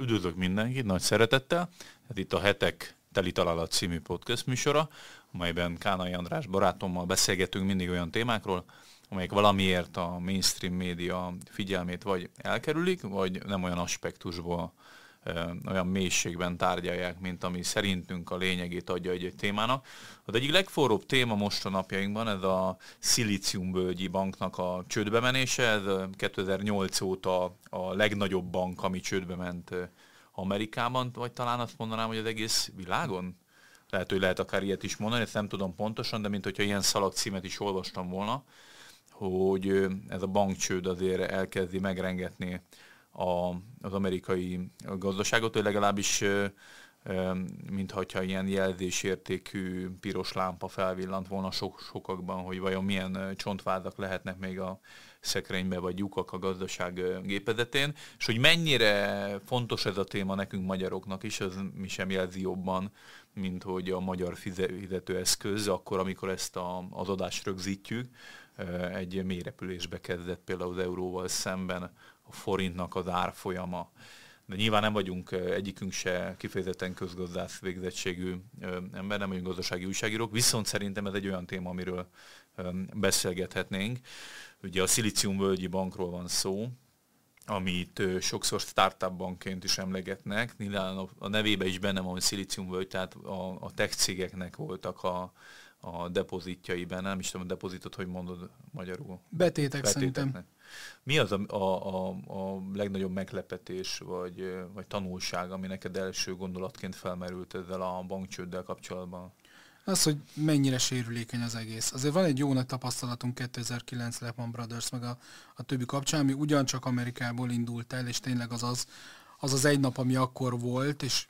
Üdvözlök mindenkit, nagy szeretettel. Ez itt a Hetek Teli Találat című podcast műsora, amelyben Kánai András barátommal beszélgetünk mindig olyan témákról, amelyek valamiért a mainstream média figyelmét vagy elkerülik, vagy nem olyan aspektusból olyan mélységben tárgyalják, mint ami szerintünk a lényegét adja egy-egy témának. Az egyik legforróbb téma most a napjainkban ez a Szilíciumbölgyi banknak a csődbe menése. Ez 2008 óta a legnagyobb bank, ami csődbe ment Amerikában, vagy talán azt mondanám, hogy az egész világon? Lehet, hogy lehet akár ilyet is mondani, ezt nem tudom pontosan, de mint hogyha ilyen szalagcímet is olvastam volna, hogy ez a bankcsőd azért elkezdi megrengetni a, az amerikai gazdaságot, hogy legalábbis mintha ilyen jelzésértékű piros lámpa felvillant volna sok, sokakban, hogy vajon milyen csontvádak lehetnek még a szekrénybe, vagy lyukak a gazdaság gépezetén, és hogy mennyire fontos ez a téma nekünk magyaroknak is, az mi sem jelzi jobban, mint hogy a magyar fizetőeszköz, akkor, amikor ezt a, az adást rögzítjük, egy mélyrepülésbe kezdett például az euróval szemben forintnak az árfolyama. De nyilván nem vagyunk egyikünk se kifejezetten közgazdász végzettségű ember, nem vagyunk gazdasági újságírók, viszont szerintem ez egy olyan téma, amiről beszélgethetnénk. Ugye a Szilíciumvölgyi bankról van szó, amit sokszor startup bankként is emlegetnek. Nyilván a nevébe is benne van, hogy Szilíciumvölgy, tehát a, a tech cégeknek voltak a, a depozitjaiben, nem is tudom, a depozitot, hogy mondod magyarul? Betétek szerintem. Mi az a, a, a, a legnagyobb meglepetés, vagy, vagy tanulság, ami neked első gondolatként felmerült ezzel a bankcsőddel kapcsolatban? Az, hogy mennyire sérülékeny az egész. Azért van egy jó nagy tapasztalatunk 2009 Lehman Brothers meg a, a többi kapcsán, ami ugyancsak Amerikából indult el, és tényleg az az, az az egy nap, ami akkor volt, és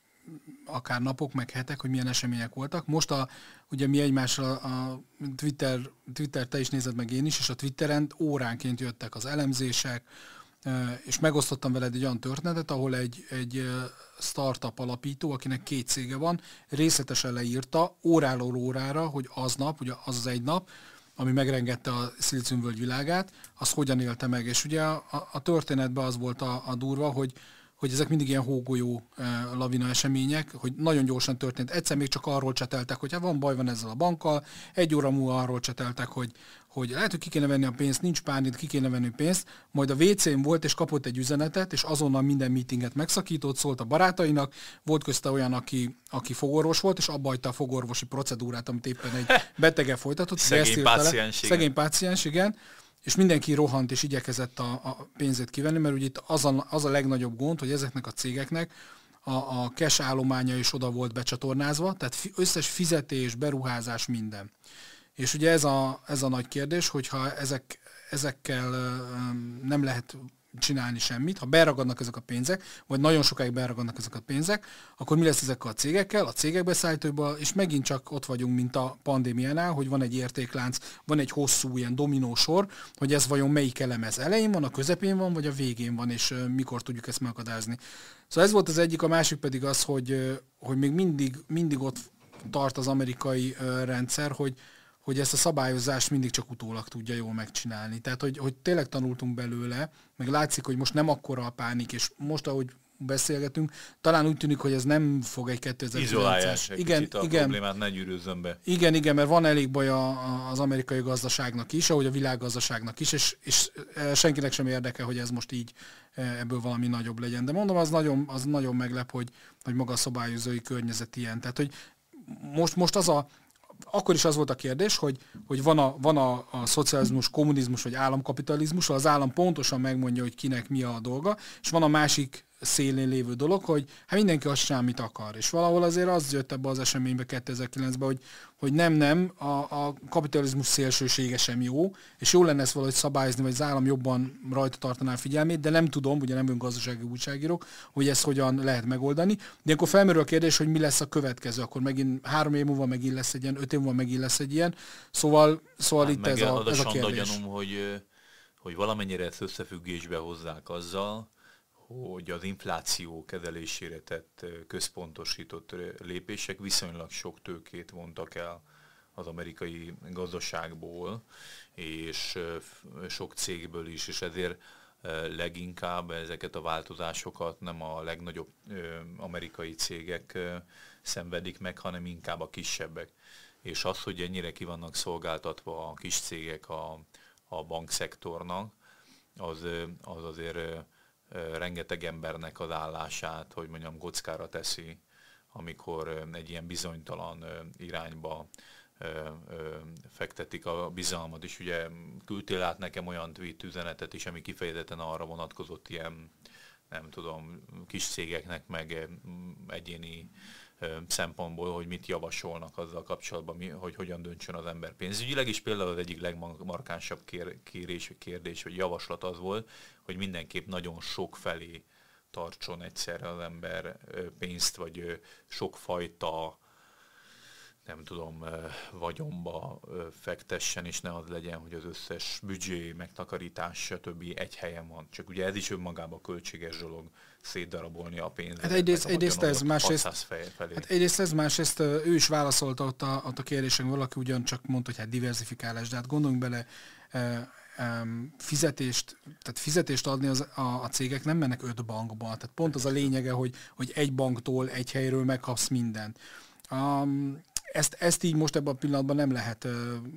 akár napok, meg hetek, hogy milyen események voltak. Most a, ugye mi egymással a Twitter, Twitter, te is nézed meg én is, és a Twitteren óránként jöttek az elemzések, és megosztottam veled egy olyan történetet, ahol egy, egy startup alapító, akinek két cége van, részletesen leírta óráról órára, hogy aznap, ugye az az egy nap, ami megrengette a Szilíciumvölgy világát, az hogyan élte meg. És ugye a, a történetben az volt a, a durva, hogy hogy ezek mindig ilyen hógolyó lavina események, hogy nagyon gyorsan történt. Egyszer még csak arról cseteltek, hogy hát van baj van ezzel a bankkal, egy óra múlva arról cseteltek, hogy, hogy lehet, hogy ki kéne venni a pénzt, nincs pánik, ki kéne venni a pénzt, majd a WC-n volt, és kapott egy üzenetet, és azonnal minden meetinget megszakított, szólt a barátainak, volt közte olyan, aki, aki fogorvos volt, és abba hagyta a fogorvosi procedúrát, amit éppen egy betege folytatott. Szegény páciens, Szegény páciens, igen és mindenki rohant és igyekezett a, a pénzét kivenni, mert ugye itt az a, az a legnagyobb gond, hogy ezeknek a cégeknek a, a cash állománya is oda volt becsatornázva, tehát fi, összes fizetés, beruházás, minden. És ugye ez a, ez a nagy kérdés, hogyha ezek, ezekkel nem lehet csinálni semmit, ha beragadnak ezek a pénzek, vagy nagyon sokáig beragadnak ezek a pénzek, akkor mi lesz ezekkel a cégekkel, a cégek beszállítóival, és megint csak ott vagyunk, mint a pandémiánál, hogy van egy értéklánc, van egy hosszú ilyen dominó sor, hogy ez vajon melyik elemez elején van, a közepén van, vagy a végén van, és mikor tudjuk ezt megakadályozni. Szóval ez volt az egyik, a másik pedig az, hogy, hogy még mindig, mindig ott tart az amerikai rendszer, hogy, hogy ezt a szabályozást mindig csak utólag tudja jól megcsinálni. Tehát, hogy, hogy tényleg tanultunk belőle, meg látszik, hogy most nem akkora a pánik, és most, ahogy beszélgetünk, talán úgy tűnik, hogy ez nem fog egy 2009-es... Izolálják igen, a igen, problémát, ne gyűrűzzön be. Igen, igen, mert van elég baj a, a, az amerikai gazdaságnak is, ahogy a világgazdaságnak is, és, és e, senkinek sem érdeke, hogy ez most így e, ebből valami nagyobb legyen. De mondom, az nagyon, az nagyon meglep, hogy, hogy maga a szabályozói környezet ilyen. Tehát, hogy most, most az a akkor is az volt a kérdés, hogy, hogy van, a, van a, a szocializmus, kommunizmus vagy államkapitalizmus, az állam pontosan megmondja, hogy kinek mi a dolga, és van a másik szélén lévő dolog, hogy hát mindenki azt sem, amit akar. És valahol azért az jött ebbe az eseménybe 2009-ben, hogy, hogy nem, nem, a, a kapitalizmus szélsősége sem jó, és jó lenne ezt valahogy szabályozni, vagy az állam jobban rajta tartaná a figyelmét, de nem tudom, ugye nem ön gazdasági újságírók, hogy ezt hogyan lehet megoldani. De akkor felmerül a kérdés, hogy mi lesz a következő, akkor megint három év múlva megint lesz egy ilyen, öt év múlva megint lesz egy ilyen. Szóval, szóval hát itt ez a, ez a kérdés. Gyanúm, hogy, hogy valamennyire ezt összefüggésbe hozzák azzal, hogy az infláció kezelésére tett központosított lépések viszonylag sok tőkét vontak el az amerikai gazdaságból, és sok cégből is, és ezért leginkább ezeket a változásokat nem a legnagyobb amerikai cégek szenvedik meg, hanem inkább a kisebbek. És az, hogy ennyire ki vannak szolgáltatva a kis cégek a, a bankszektornak, az, az azért rengeteg embernek az állását, hogy mondjam, kockára teszi, amikor egy ilyen bizonytalan irányba fektetik a bizalmat, és ugye küldtél át nekem olyan tweet üzenetet is, ami kifejezetten arra vonatkozott ilyen, nem tudom, kis cégeknek, meg egyéni szempontból, hogy mit javasolnak azzal kapcsolatban, hogy hogyan döntsön az ember pénzügyileg, és például az egyik legmarkánsabb kér, kérés, kérdés, vagy javaslat az volt, hogy mindenképp nagyon sok felé tartson egyszerre az ember pénzt, vagy sokfajta nem tudom, vagyomba fektessen, és ne az legyen, hogy az összes büdzsé, megtakarítás, stb. egy helyen van. Csak ugye ez is önmagában költséges dolog szétdarabolni a pénzt. Hát egyrészt, egyrészt ez, másrészt, hát egyrészt ez, másrészt ő is válaszolta ott a, ott a kérdésen, valaki ugyancsak mondta, hogy hát diversifikálás, de hát gondoljunk bele, fizetést, tehát fizetést adni az, a, a cégek nem mennek öt bankba. Tehát pont az a lényege, hogy, hogy egy banktól, egy helyről megkapsz mindent. Um, ezt, ezt így most ebben a pillanatban nem lehet,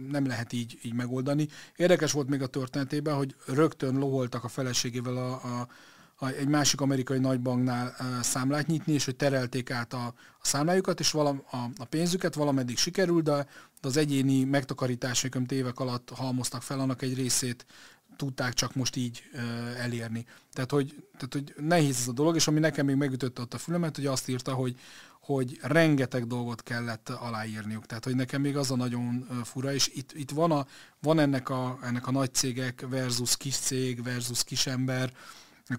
nem lehet így, így megoldani. Érdekes volt még a történetében, hogy rögtön loholtak a feleségével a, a, a, egy másik amerikai nagybanknál számlát nyitni, és hogy terelték át a, a számlájukat, és valam, a, a pénzüket valameddig sikerült, de, az egyéni megtakarításaikat évek alatt halmoztak fel, annak egy részét tudták csak most így uh, elérni. Tehát hogy, tehát, hogy nehéz ez a dolog, és ami nekem még megütötte ott a fülemet, hogy azt írta, hogy, hogy rengeteg dolgot kellett aláírniuk. Tehát, hogy nekem még az a nagyon fura, és itt, itt van, a, van ennek, a, ennek a nagy cégek versus kis cég versus kisember,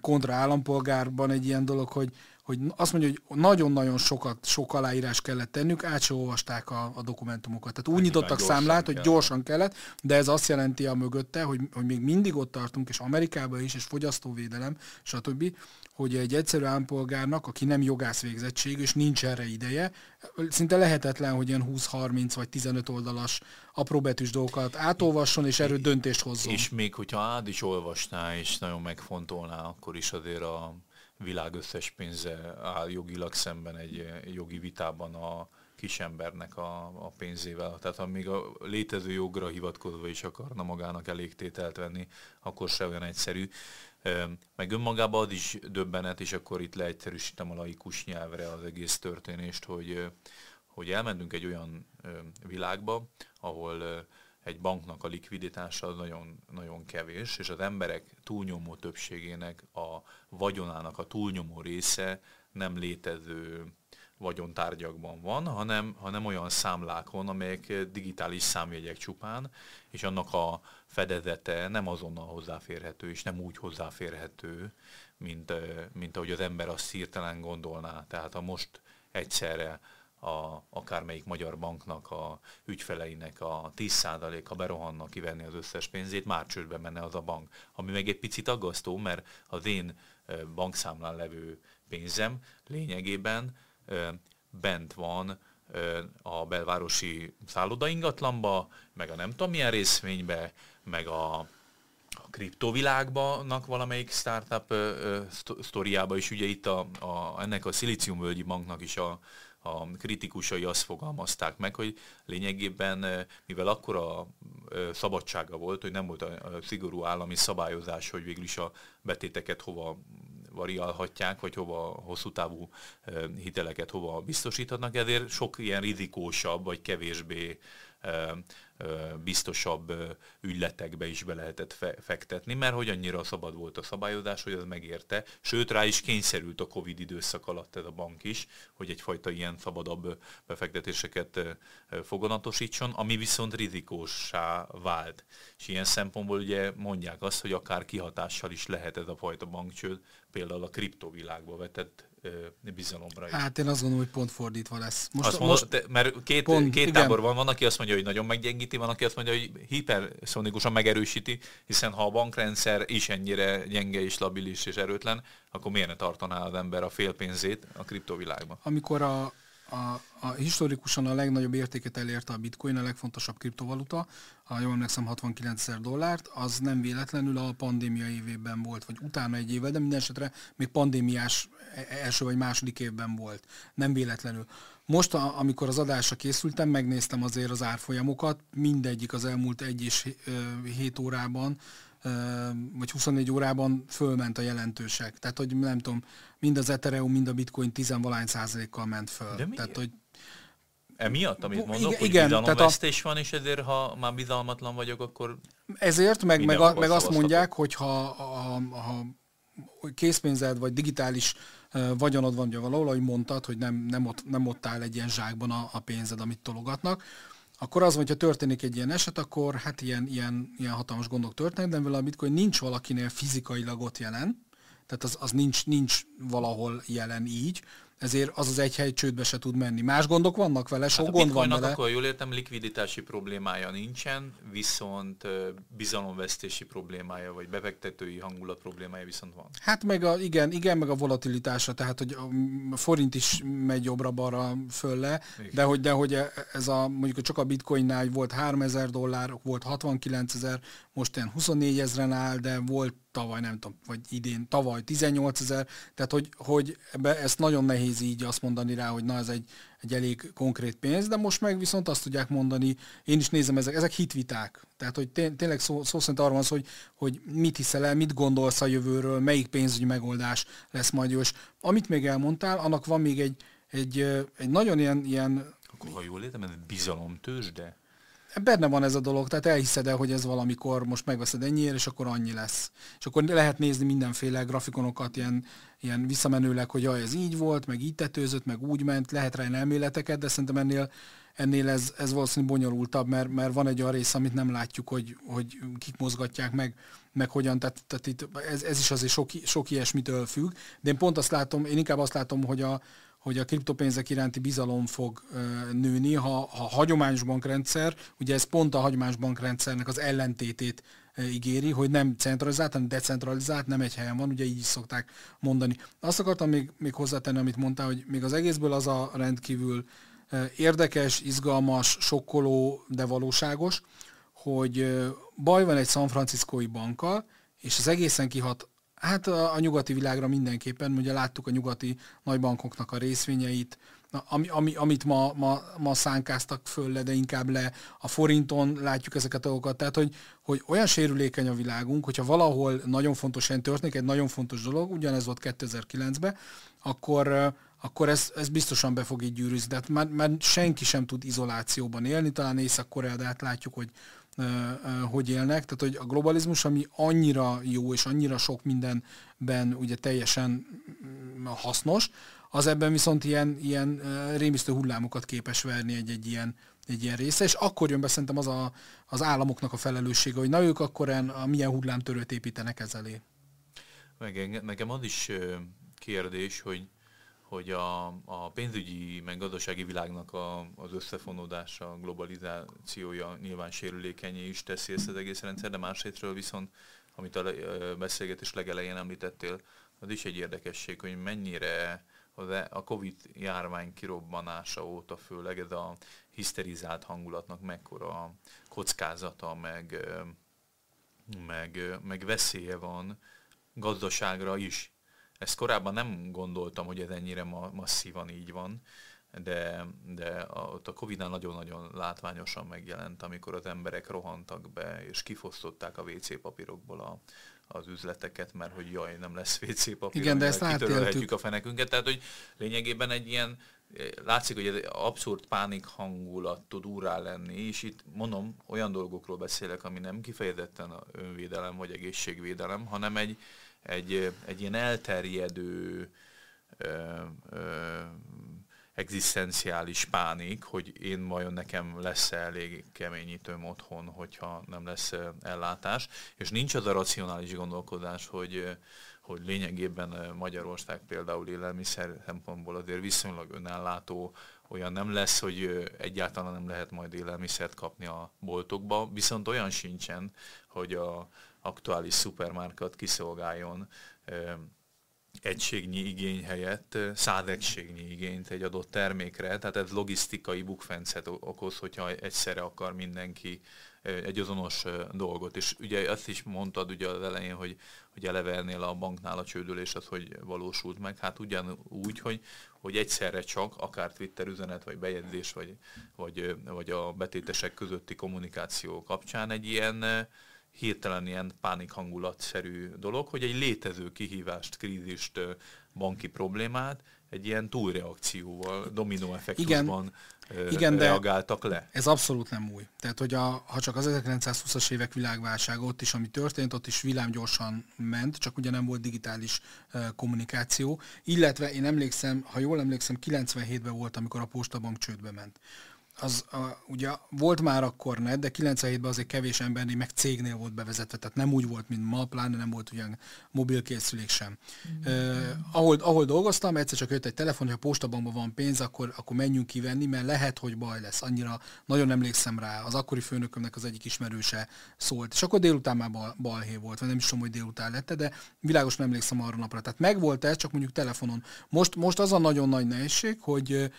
kontra állampolgárban egy ilyen dolog, hogy, hogy azt mondja, hogy nagyon-nagyon sokat, sok aláírás kellett tennünk, át se olvasták a, a dokumentumokat. Tehát úgy hát nyitottak számlát, hogy gyorsan kellett, de ez azt jelenti a mögötte, hogy, hogy még mindig ott tartunk, és Amerikában is, és fogyasztóvédelem, stb., hogy egy egyszerű állampolgárnak, aki nem jogász végzettség, és nincs erre ideje, szinte lehetetlen, hogy ilyen 20-30 vagy 15 oldalas apróbetűs dolgokat átolvasson, és erről döntést hozzon. És még hogyha át is olvasná, és nagyon megfontolná, akkor is azért a világ összes pénze áll jogilag szemben egy jogi vitában a kisembernek a, a pénzével. Tehát ha még a létező jogra hivatkozva is akarna magának elégtételt venni, akkor se olyan egyszerű. Meg önmagában az is döbbenet, és akkor itt leegyszerűsítem a laikus nyelvre az egész történést, hogy, hogy elmentünk egy olyan világba, ahol egy banknak a likviditása nagyon, nagyon kevés, és az emberek túlnyomó többségének a vagyonának a túlnyomó része nem létező vagyontárgyakban van, hanem, hanem olyan számlákon, amelyek digitális számjegyek csupán, és annak a fedezete nem azonnal hozzáférhető, és nem úgy hozzáférhető, mint, mint ahogy az ember azt hirtelen gondolná. Tehát ha most egyszerre a, akármelyik magyar banknak a ügyfeleinek a 10%-a berohanna kivenni az összes pénzét, már csődbe menne az a bank. Ami meg egy picit aggasztó, mert az én bankszámlán levő pénzem lényegében bent van a belvárosi szállodaingatlanba, meg a nem tudom milyen részvénybe, meg a, a kriptovilágban valamelyik startup sztoriába is, ugye itt a, a, ennek a szilíciumvölgyi banknak is a, a kritikusai azt fogalmazták meg, hogy lényegében, mivel akkora szabadsága volt, hogy nem volt a szigorú állami szabályozás, hogy végül is a betéteket hova variálhatják, vagy hova hosszú távú hiteleket hova biztosíthatnak, ezért sok ilyen rizikósabb, vagy kevésbé biztosabb ügyletekbe is be lehetett fektetni, mert hogy annyira szabad volt a szabályozás, hogy az megérte. Sőt, rá is kényszerült a Covid időszak alatt ez a bank is, hogy egyfajta ilyen szabadabb befektetéseket foganatosítson, ami viszont rizikósá vált. És ilyen szempontból ugye mondják azt, hogy akár kihatással is lehet ez a fajta bankcsőd, például a kriptovilágba vetett bizalomra is. Hát én azt gondolom, hogy pont fordítva lesz. Most, azt mondod, most te, mert két, pont, két tábor van, van, aki azt mondja, hogy nagyon meggyengíti, van, aki azt mondja, hogy hiperszonikusan megerősíti, hiszen ha a bankrendszer is ennyire gyenge és labilis és erőtlen, akkor miért ne tartaná az ember a fél pénzét a kriptovilágban? Amikor a a, a historikusan a legnagyobb értéket elérte a bitcoin, a legfontosabb kriptovaluta, a jól emlékszem 69 ezer dollárt, az nem véletlenül a pandémia évében volt, vagy utána egy évvel, de minden esetre még pandémiás e, első vagy második évben volt. Nem véletlenül. Most, a, amikor az adásra készültem, megnéztem azért az árfolyamokat, mindegyik az elmúlt egy és hét órában vagy 24 órában fölment a jelentőség. Tehát, hogy nem tudom, mind az Ethereum, mind a Bitcoin tizenvalány százalékkal ment föl. De Tehát, hogy Emiatt, amit mondok, igen, hogy bizalomvesztés a... van, és ezért, ha már bizalmatlan vagyok, akkor... Ezért, meg, meg, a, meg azt mondják, hogy ha, ha, ha készpénzed, vagy digitális vagyonod van, ugye valahol, ahogy mondtad, hogy nem, nem, ott, nem ott áll egy ilyen zsákban a, a pénzed, amit tologatnak, akkor az, hogyha történik egy ilyen eset, akkor hát ilyen, ilyen, ilyen hatalmas gondok történnek, de mivel a bitcoin nincs valakinél fizikailag ott jelen, tehát az, az nincs, nincs valahol jelen így, ezért az az egy hely csődbe se tud menni. Más gondok vannak vele, sok hát gond van vele. akkor jól értem, likviditási problémája nincsen, viszont bizalomvesztési problémája, vagy befektetői hangulat problémája viszont van. Hát meg a, igen, igen, meg a volatilitása, tehát hogy a forint is megy jobbra-balra fölle, de hogy, de hogy e, ez a, mondjuk csak a bitcoinnál volt 3000 dollár, volt 69 ezer, most ilyen 24 ezeren áll, de volt tavaly, nem tudom, vagy idén, tavaly 18 ezer, tehát hogy, hogy ebbe, ezt nagyon nehéz így azt mondani rá, hogy na ez egy, egy elég konkrét pénz, de most meg viszont azt tudják mondani, én is nézem, ezek, ezek hitviták. Tehát, hogy tényleg szó, szó szerint arról van szó, hogy, hogy mit hiszel el, mit gondolsz a jövőről, melyik pénzügyi megoldás lesz majd jó. És amit még elmondtál, annak van még egy, egy, egy nagyon ilyen, ilyen akkor ha jól értem, ez bizalomtős, de benne van ez a dolog, tehát elhiszed el, hogy ez valamikor most megveszed ennyiért, és akkor annyi lesz. És akkor lehet nézni mindenféle grafikonokat, ilyen, ilyen visszamenőleg, hogy jaj, ez így volt, meg így tetőzött, meg úgy ment, lehet rá elméleteket, de szerintem ennél, ennél ez, ez valószínűleg bonyolultabb, mert, mert van egy olyan rész, amit nem látjuk, hogy, hogy kik mozgatják meg, meg hogyan, tehát, tehát itt ez, ez is azért sok, sok ilyesmitől függ, de én pont azt látom, én inkább azt látom, hogy a, hogy a kriptopénzek iránti bizalom fog nőni, ha, ha hagyományos bankrendszer, ugye ez pont a hagyományos bankrendszernek az ellentétét ígéri, hogy nem centralizált, hanem decentralizált, nem egy helyen van, ugye így is szokták mondani. Azt akartam még, még hozzátenni, amit mondtál, hogy még az egészből az a rendkívül érdekes, izgalmas, sokkoló, de valóságos, hogy baj van egy San Franciscói bankkal, és az egészen kihat Hát a, a nyugati világra mindenképpen, ugye láttuk a nyugati nagybankoknak a részvényeit, ami, ami, amit ma, ma, ma szánkáztak föl le, de inkább le a forinton látjuk ezeket a dolgokat. Tehát, hogy, hogy olyan sérülékeny a világunk, hogyha valahol nagyon fontos helyen történik, egy nagyon fontos dolog, ugyanez volt 2009-ben, akkor, akkor ez, ez biztosan be fog így gyűrűzni. Tehát már, már senki sem tud izolációban élni, talán Észak-Korea, de hát látjuk, hogy hogy élnek, tehát hogy a globalizmus, ami annyira jó és annyira sok mindenben ugye teljesen mm, hasznos, az ebben viszont ilyen, ilyen rémisztő hullámokat képes verni egy-egy ilyen, egy ilyen része, és akkor jön be szerintem az a, az államoknak a felelőssége, hogy na ők akkor en, a milyen hullámtörőt építenek ez elé. Meg, nekem az is kérdés, hogy hogy a, a pénzügyi, meg gazdasági világnak a, az összefonódása, a globalizációja nyilván sérülékenyé is teszi ezt az egész rendszer, de másrésztről viszont, amit a beszélgetés legelején említettél, az is egy érdekesség, hogy mennyire e, a Covid járvány kirobbanása óta főleg ez a hiszterizált hangulatnak mekkora kockázata, meg, meg, meg veszélye van gazdaságra is, ezt korábban nem gondoltam, hogy ez ennyire ma, masszívan így van, de, de a, ott a Covid-nál nagyon-nagyon látványosan megjelent, amikor az emberek rohantak be, és kifosztották a WC papírokból a, az üzleteket, mert hogy jaj, nem lesz WC papír, Igen, de ezt átéltük. a fenekünket. Tehát, hogy lényegében egy ilyen, látszik, hogy egy abszurd pánik hangulat tud úrá lenni, és itt mondom, olyan dolgokról beszélek, ami nem kifejezetten a önvédelem vagy egészségvédelem, hanem egy, egy, egy ilyen elterjedő ö, ö, egzisztenciális pánik, hogy én vajon nekem lesz -e elég keményítőm otthon, hogyha nem lesz ellátás, és nincs az a racionális gondolkodás, hogy, hogy lényegében Magyarország például élelmiszer szempontból azért viszonylag önellátó, olyan nem lesz, hogy egyáltalán nem lehet majd élelmiszert kapni a boltokba, viszont olyan sincsen, hogy a, aktuális szupermárkat kiszolgáljon egységnyi igény helyett száz egységnyi igényt egy adott termékre, tehát ez logisztikai bukfencet okoz, hogyha egyszerre akar mindenki egy azonos dolgot. És ugye azt is mondtad ugye az elején, hogy, hogy elevernél a banknál a csődülés az, hogy valósult meg. Hát ugyanúgy, hogy, hogy egyszerre csak, akár Twitter üzenet, vagy bejegyzés, vagy, vagy, vagy a betétesek közötti kommunikáció kapcsán egy ilyen hirtelen ilyen pánik hangulatszerű dolog, hogy egy létező kihívást, krízist, banki problémát egy ilyen túlreakcióval, dominó effektusban igen, igen, reagáltak le. Ez abszolút nem új. Tehát, hogy a, ha csak az 1920-as évek világválság ott is, ami történt, ott is villámgyorsan ment, csak ugye nem volt digitális uh, kommunikáció. Illetve én emlékszem, ha jól emlékszem, 97-ben volt, amikor a postabank csődbe ment az a, ugye volt már akkor net, de 97-ben azért kevés embernél, meg cégnél volt bevezetve, tehát nem úgy volt, mint ma, pláne nem volt ugyan mobilkészülék sem. Mm. Uh, ahol, ahol dolgoztam, egyszer csak jött egy telefon, hogy a postabankban van pénz, akkor, akkor menjünk kivenni, mert lehet, hogy baj lesz. Annyira nagyon emlékszem rá, az akkori főnökömnek az egyik ismerőse szólt. És akkor délután már bal, balhé volt, vagy nem is tudom, hogy délután lett, de világos nem emlékszem arra napra. Tehát megvolt ez, csak mondjuk telefonon. Most, most az a nagyon nagy nehézség, hogy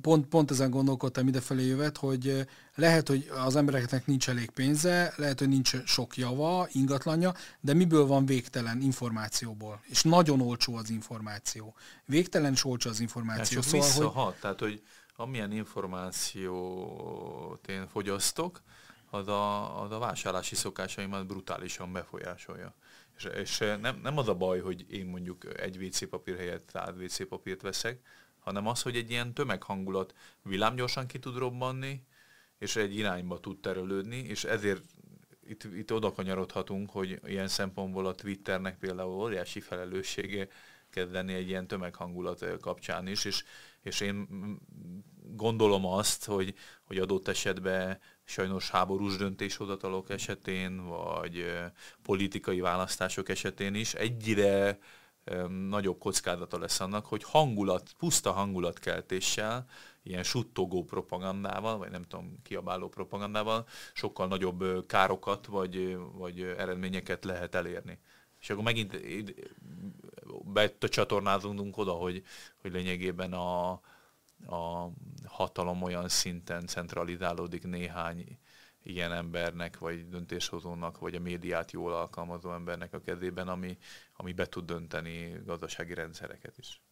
pont, pont ezen gondolkodtam idefelé jövet, hogy eh, lehet, hogy az embereknek nincs elég pénze, lehet, hogy nincs sok java, ingatlanja, de miből van végtelen információból? És nagyon olcsó az információ. Végtelen és olcsó az információ. Ja, szóval, visszahat, hogy... tehát hogy amilyen információt én fogyasztok, az a, az a vásárlási szokásaimat brutálisan befolyásolja. És, és nem, nem az a baj, hogy én mondjuk egy WC papír helyett száz WC papírt veszek, hanem az, hogy egy ilyen tömeghangulat villámgyorsan ki tud robbanni, és egy irányba tud terelődni, és ezért itt, itt oda kanyarodhatunk, hogy ilyen szempontból a Twitternek például óriási felelőssége kezdeni egy ilyen tömeghangulat kapcsán is, és, és én gondolom azt, hogy, hogy adott esetben sajnos háborús döntéshozatalok esetén, vagy politikai választások esetén is egyre nagyobb kockázata lesz annak, hogy hangulat, puszta hangulatkeltéssel, ilyen suttogó propagandával, vagy nem tudom, kiabáló propagandával sokkal nagyobb károkat, vagy, vagy eredményeket lehet elérni. És akkor megint becsatornázunk oda, hogy, hogy lényegében a, a hatalom olyan szinten centralizálódik néhány ilyen embernek, vagy döntéshozónak, vagy a médiát jól alkalmazó embernek a kezében, ami, ami be tud dönteni gazdasági rendszereket is.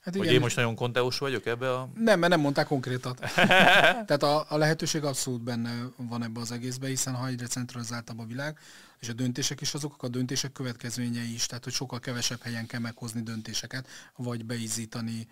Hát igen. Hogy én most nagyon konteós vagyok ebbe a... Nem, mert nem mondták konkrétat. Tehát a, a lehetőség abszolút benne van ebbe az egészbe, hiszen ha egyre centralizáltabb a világ, és a döntések is azok a döntések következményei is, tehát hogy sokkal kevesebb helyen kell meghozni döntéseket, vagy beizítani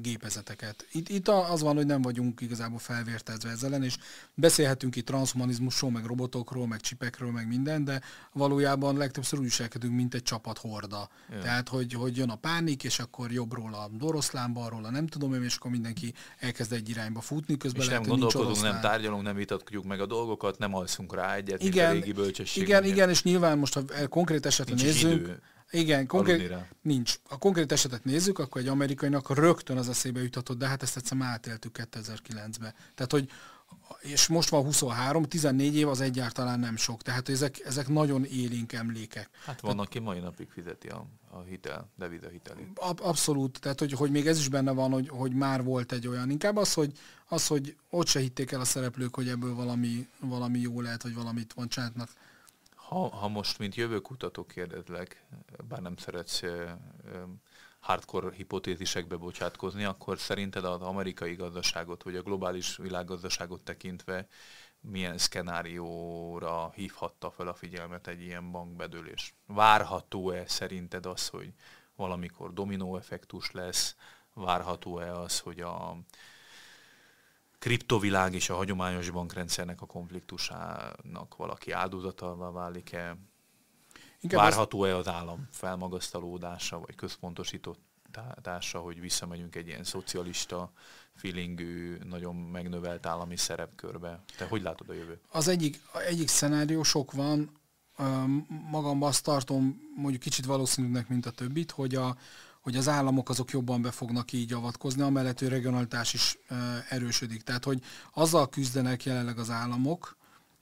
gépezeteket. Itt, itt az van, hogy nem vagyunk igazából felvértezve ezzel ellen, és beszélhetünk itt transhumanizmusról, meg robotokról, meg csipekről, meg minden, de valójában legtöbbször úgy viselkedünk, mint egy csapat horda. Ja. Tehát, hogy, hogy jön a pánik, és akkor jobbról a oroszlán, balról a nem tudom én, és akkor mindenki elkezd egy irányba futni, közben és lehet, nem gondolkodunk, nem tárgyalunk, nem vitatjuk meg a dolgokat, nem alszunk rá egyet, igen, a régi bölcsesség. Igen, igen, és nyilván most, ha konkrét esetre nézzünk, idő igen, konkrét, nincs. A konkrét esetet nézzük, akkor egy amerikainak rögtön az eszébe juthatott, de hát ezt egyszer már átéltük 2009-ben. Tehát, hogy és most van 23, 14 év az egyáltalán nem sok. Tehát ezek, ezek nagyon élénk emlékek. Hát van, tehát, aki mai napig fizeti a, a hitel, deviza hitelét. Ab, abszolút, tehát hogy, hogy még ez is benne van, hogy, hogy már volt egy olyan. Inkább az, hogy, az, hogy ott se hitték el a szereplők, hogy ebből valami, valami jó lehet, vagy valamit van csinálnak ha, ha most, mint jövőkutató kérdezlek, bár nem szeretsz hardcore hipotézisekbe bocsátkozni, akkor szerinted az amerikai gazdaságot, vagy a globális világgazdaságot tekintve milyen szkenárióra hívhatta fel a figyelmet egy ilyen bankbedőlés? Várható-e szerinted az, hogy valamikor dominó effektus lesz? Várható-e az, hogy a kriptovilág és a hagyományos bankrendszernek a konfliktusának valaki áldozatalva válik-e? Várható-e az állam felmagasztalódása, vagy központosítása, hogy visszamegyünk egy ilyen szocialista feelingű, nagyon megnövelt állami szerepkörbe? Te hogy látod a jövőt? Az egyik, egyik szenárió sok van, magamban azt tartom mondjuk kicsit valószínűnek, mint a többit, hogy a, hogy az államok azok jobban be fognak így avatkozni, amellett, hogy regionalitás is erősödik. Tehát, hogy azzal küzdenek jelenleg az államok,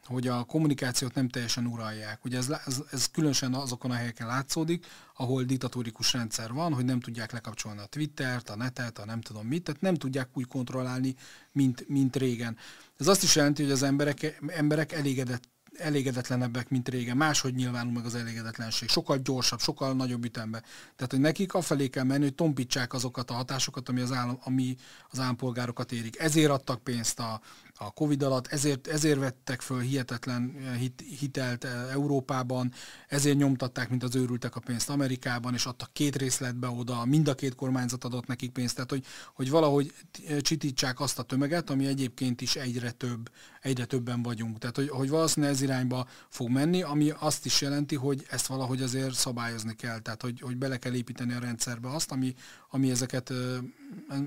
hogy a kommunikációt nem teljesen uralják. Ugye ez, ez, ez különösen azokon a helyeken látszódik, ahol diktatórikus rendszer van, hogy nem tudják lekapcsolni a Twittert, a netet, a nem tudom mit, tehát nem tudják úgy kontrollálni, mint, mint régen. Ez azt is jelenti, hogy az emberek, emberek elégedett elégedetlenebbek, mint régen. Máshogy nyilvánul meg az elégedetlenség. Sokkal gyorsabb, sokkal nagyobb ütembe. Tehát, hogy nekik afelé kell menni, hogy tompítsák azokat a hatásokat, ami az, állam, ami az állampolgárokat érik. Ezért adtak pénzt a, a Covid alatt, ezért, ezért vettek föl hihetetlen eh, hit, hitelt eh, Európában, ezért nyomtatták, mint az őrültek a pénzt Amerikában, és adtak két részletbe oda, mind a két kormányzat adott nekik pénzt, tehát hogy, hogy valahogy eh, csitítsák azt a tömeget, ami egyébként is egyre több, egyre többen vagyunk. Tehát, hogy, hogy valószínűleg ez irányba fog menni, ami azt is jelenti, hogy ezt valahogy azért szabályozni kell, tehát hogy, hogy bele kell építeni a rendszerbe azt, ami, ami, ezeket,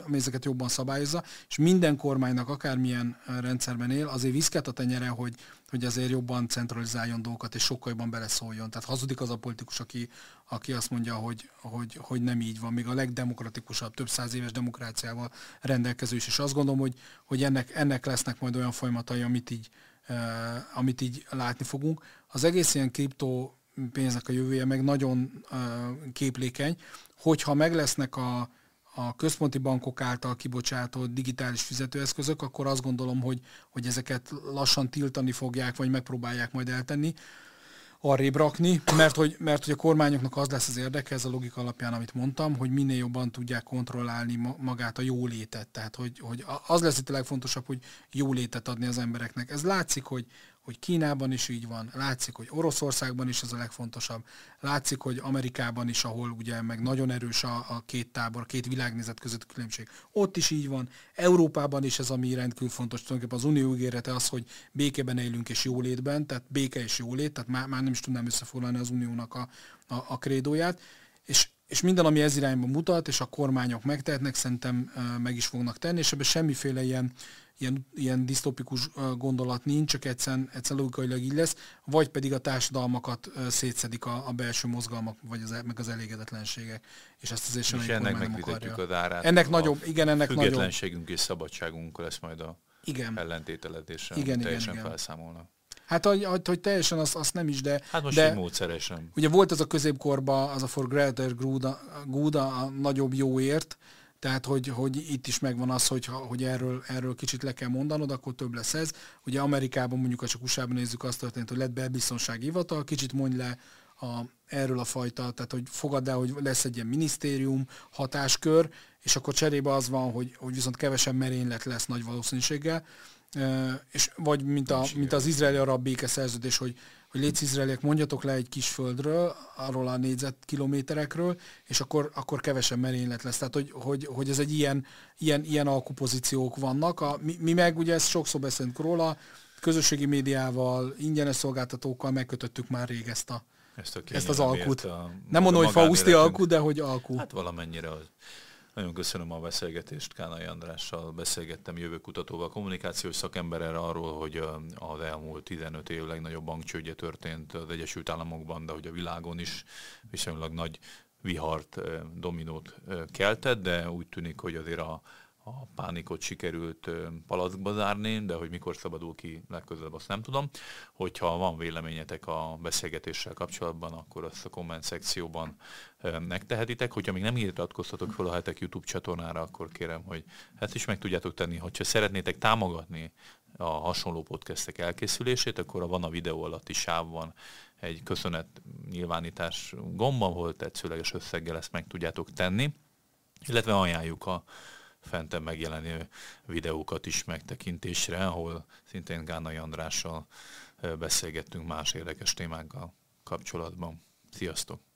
ami ezeket jobban szabályozza, és minden kormánynak akármilyen rendszerben él, azért viszket a tenyere, hogy, hogy azért jobban centralizáljon dolgokat, és sokkal jobban beleszóljon. Tehát hazudik az a politikus, aki, aki azt mondja, hogy, hogy, hogy nem így van, még a legdemokratikusabb, több száz éves demokráciával rendelkező is. És azt gondolom, hogy, hogy ennek, ennek lesznek majd olyan folyamatai, amit így, amit így látni fogunk. Az egész ilyen kriptó pénznek a jövője meg nagyon képlékeny, hogyha meg lesznek a, a központi bankok által kibocsátott digitális fizetőeszközök, akkor azt gondolom, hogy, hogy ezeket lassan tiltani fogják, vagy megpróbálják majd eltenni, arrébb rakni, mert hogy, mert hogy a kormányoknak az lesz az érdeke, ez a logika alapján, amit mondtam, hogy minél jobban tudják kontrollálni magát a jólétet. Tehát, hogy, hogy az lesz itt a legfontosabb, hogy jólétet adni az embereknek. Ez látszik, hogy, hogy Kínában is így van, látszik, hogy Oroszországban is ez a legfontosabb, látszik, hogy Amerikában is, ahol ugye meg nagyon erős a, a két tábor, a két világnézet között különbség, ott is így van, Európában is ez, ami rendkívül fontos, tulajdonképpen az unió ígérete az, hogy békében élünk és jólétben, tehát béke és jólét, tehát már, már nem is tudnám összefoglalni az uniónak a, a, a krédóját, és és minden, ami ez irányba mutat, és a kormányok megtehetnek, szerintem meg is fognak tenni, és ebben semmiféle ilyen ilyen, ilyen disztopikus gondolat nincs, csak egyszerűen, egyszerűen logikailag így lesz, vagy pedig a társadalmakat szétszedik a, a belső mozgalmak, vagy az, meg az elégedetlenségek. És ezt azért sem ennek megvizetjük az árát. Ennek nagyobb, igen, ennek nagyobb. Függetlenségünk és szabadságunk lesz majd a igen. ellentételezésre, igen, teljesen igen, igen. felszámolnak. Hát, hogy, hogy teljesen azt, azt nem is, de... Hát most de, módszeresen. Ugye volt az a középkorban, az a For Greater Good, good a nagyobb jóért, tehát, hogy, hogy itt is megvan az, hogy, hogy erről, erről kicsit le kell mondanod, akkor több lesz ez. Ugye Amerikában, mondjuk, ha csak usa nézzük, azt történt, hogy lett belbiztonsági hivatal, kicsit mondj le a, erről a fajta, tehát hogy fogadd el, hogy lesz egy ilyen minisztérium, hatáskör, és akkor cserébe az van, hogy, hogy viszont kevesebb merénylet lesz nagy valószínűséggel, és vagy mint, a, mint az izraeli-arab békeszerződés, hogy hogy légy izraeliek, mondjatok le egy kis földről, arról a négyzetkilométerekről, és akkor, akkor kevesebb merénylet lesz. Tehát, hogy, hogy, hogy ez egy ilyen, ilyen, ilyen alkupozíciók vannak. A, mi, mi meg ugye ezt sokszor beszélünk róla, közösségi médiával, ingyenes szolgáltatókkal megkötöttük már rég ezt, a, ezt, a ezt az alkut. A, Nem mondom, hogy fauszti alkut, de hogy alkut. Hát valamennyire az. Nagyon köszönöm a beszélgetést, Kánai Andrással beszélgettem jövőkutatóval, kommunikációs szakemberrel arról, hogy az elmúlt 15 év legnagyobb bankcsődje történt az Egyesült Államokban, de hogy a világon is viszonylag nagy vihart, dominót keltett, de úgy tűnik, hogy azért a, a pánikot sikerült palackba zárni, de hogy mikor szabadul ki legközelebb, azt nem tudom. Hogyha van véleményetek a beszélgetéssel kapcsolatban, akkor azt a komment szekcióban megtehetitek. Hogyha még nem iratkoztatok fel a hetek YouTube csatornára, akkor kérem, hogy ezt is meg tudjátok tenni. Hogyha szeretnétek támogatni a hasonló podcastek elkészülését, akkor a van a videó alatti sávban egy köszönet nyilvánítás gomba, ahol tetszőleges összeggel ezt meg tudjátok tenni, illetve ajánljuk a fenten megjelenő videókat is megtekintésre, ahol szintén Gánai Andrással beszélgettünk más érdekes témákkal kapcsolatban. Sziasztok!